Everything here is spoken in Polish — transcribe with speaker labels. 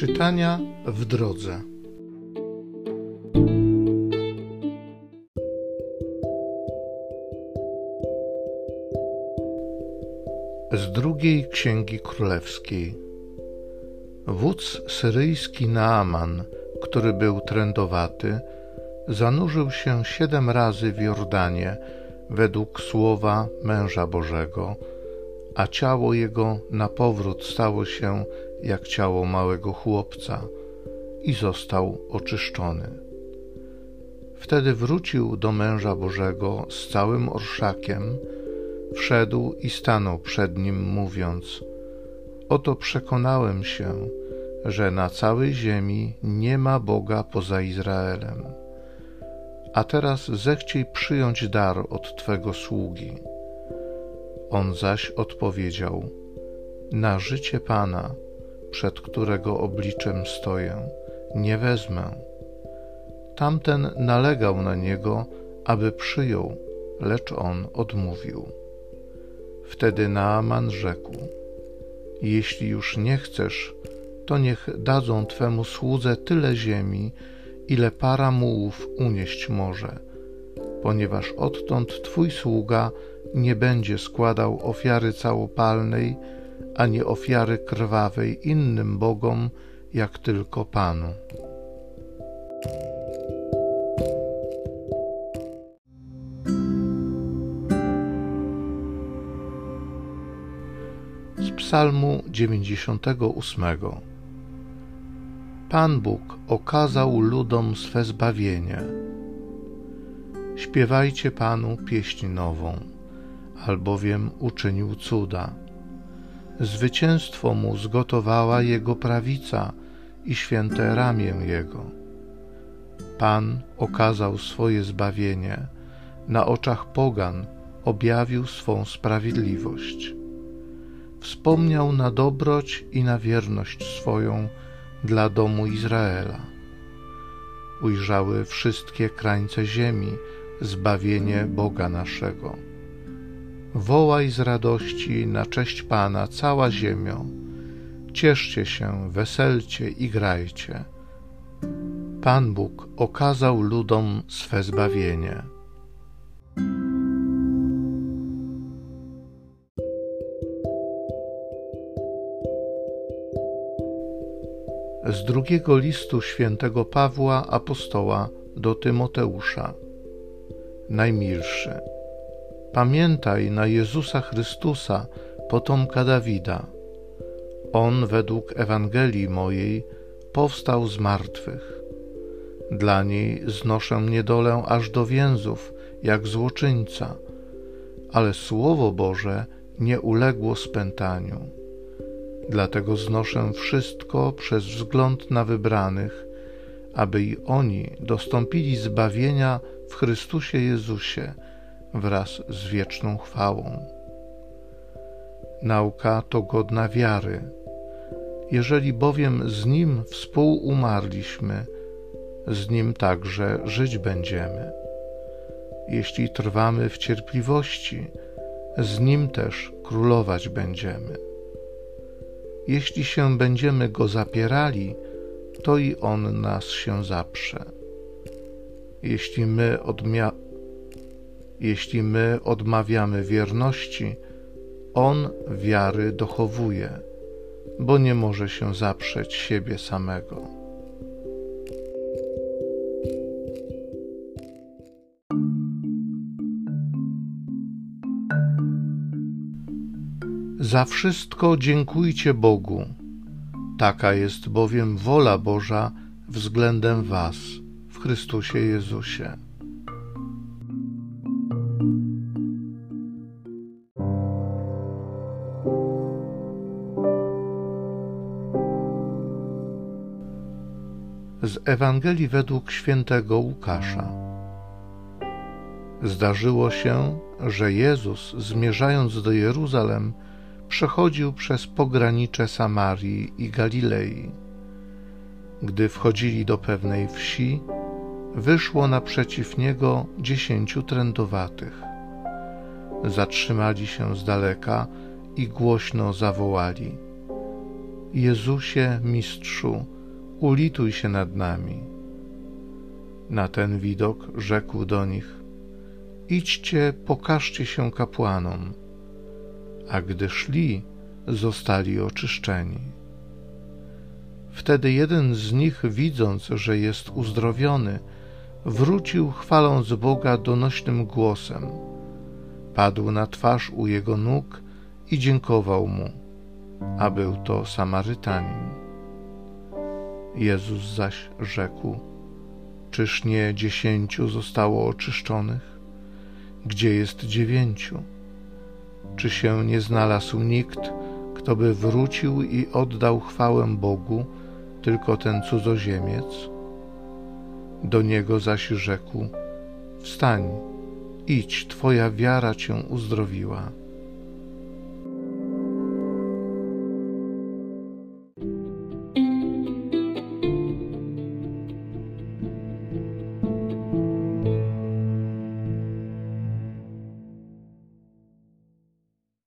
Speaker 1: Czytania w drodze. Z drugiej księgi królewskiej. Wódz syryjski Naaman, który był trędowaty, zanurzył się siedem razy w Jordanie według słowa męża Bożego, a ciało jego na powrót stało się jak ciało małego chłopca i został oczyszczony. Wtedy wrócił do męża Bożego z całym orszakiem, wszedł i stanął przed nim, mówiąc: Oto przekonałem się, że na całej ziemi nie ma Boga poza Izraelem. A teraz zechciej przyjąć dar od Twego sługi. On zaś odpowiedział: Na życie Pana, przed którego obliczem stoję, nie wezmę. Tamten nalegał na niego, aby przyjął, lecz on odmówił. Wtedy Naaman rzekł: Jeśli już nie chcesz, to niech dadzą twemu słudze tyle ziemi, ile para mułów unieść może, ponieważ odtąd twój sługa nie będzie składał ofiary całopalnej ani ofiary krwawej innym bogom, jak tylko Panu. Z Psalmu 98 Pan Bóg okazał ludom swe zbawienie. Śpiewajcie Panu pieśń nową, albowiem uczynił cuda. Zwycięstwo mu zgotowała jego prawica i święte ramię jego. Pan okazał swoje zbawienie, na oczach pogan objawił swą sprawiedliwość. Wspomniał na dobroć i na wierność swoją dla domu Izraela. Ujrzały wszystkie krańce ziemi zbawienie Boga naszego Wołaj z radości na cześć Pana cała ziemio. Cieszcie się, weselcie i grajcie. Pan Bóg okazał ludom swe zbawienie. Z drugiego listu świętego Pawła apostoła do Tymoteusza. Najmilszy Pamiętaj na Jezusa Chrystusa, potomka Dawida. On według Ewangelii mojej powstał z martwych. Dla niej znoszę niedolę aż do więzów, jak złoczyńca, ale Słowo Boże nie uległo spętaniu. Dlatego znoszę wszystko przez wzgląd na wybranych, aby i oni dostąpili zbawienia w Chrystusie Jezusie wraz z wieczną chwałą. Nauka to godna wiary. Jeżeli bowiem z Nim współumarliśmy, z Nim także żyć będziemy. Jeśli trwamy w cierpliwości, z Nim też królować będziemy. Jeśli się będziemy Go zapierali, to i On nas się zaprze. Jeśli my odmia- jeśli my odmawiamy wierności, On wiary dochowuje, bo nie może się zaprzeć siebie samego. Za wszystko dziękujcie Bogu. Taka jest bowiem wola Boża względem Was w Chrystusie Jezusie. Z Ewangelii według świętego Łukasza. Zdarzyło się, że Jezus, zmierzając do Jeruzalem, przechodził przez pogranicze Samarii i Galilei. Gdy wchodzili do pewnej wsi, wyszło naprzeciw niego dziesięciu trędowatych. Zatrzymali się z daleka i głośno zawołali: Jezusie, mistrzu, ulituj się nad nami. Na ten widok rzekł do nich: Idźcie, pokażcie się kapłanom. A gdy szli, zostali oczyszczeni. Wtedy jeden z nich, widząc, że jest uzdrowiony, wrócił chwaląc Boga donośnym głosem. Padł na twarz u jego nóg i dziękował mu, a był to Samarytanin. Jezus zaś rzekł: Czyż nie dziesięciu zostało oczyszczonych? Gdzie jest dziewięciu? Czy się nie znalazł nikt, kto by wrócił i oddał chwałę Bogu, tylko ten cudzoziemiec? Do niego zaś rzekł: Wstań, idź, twoja wiara cię uzdrowiła.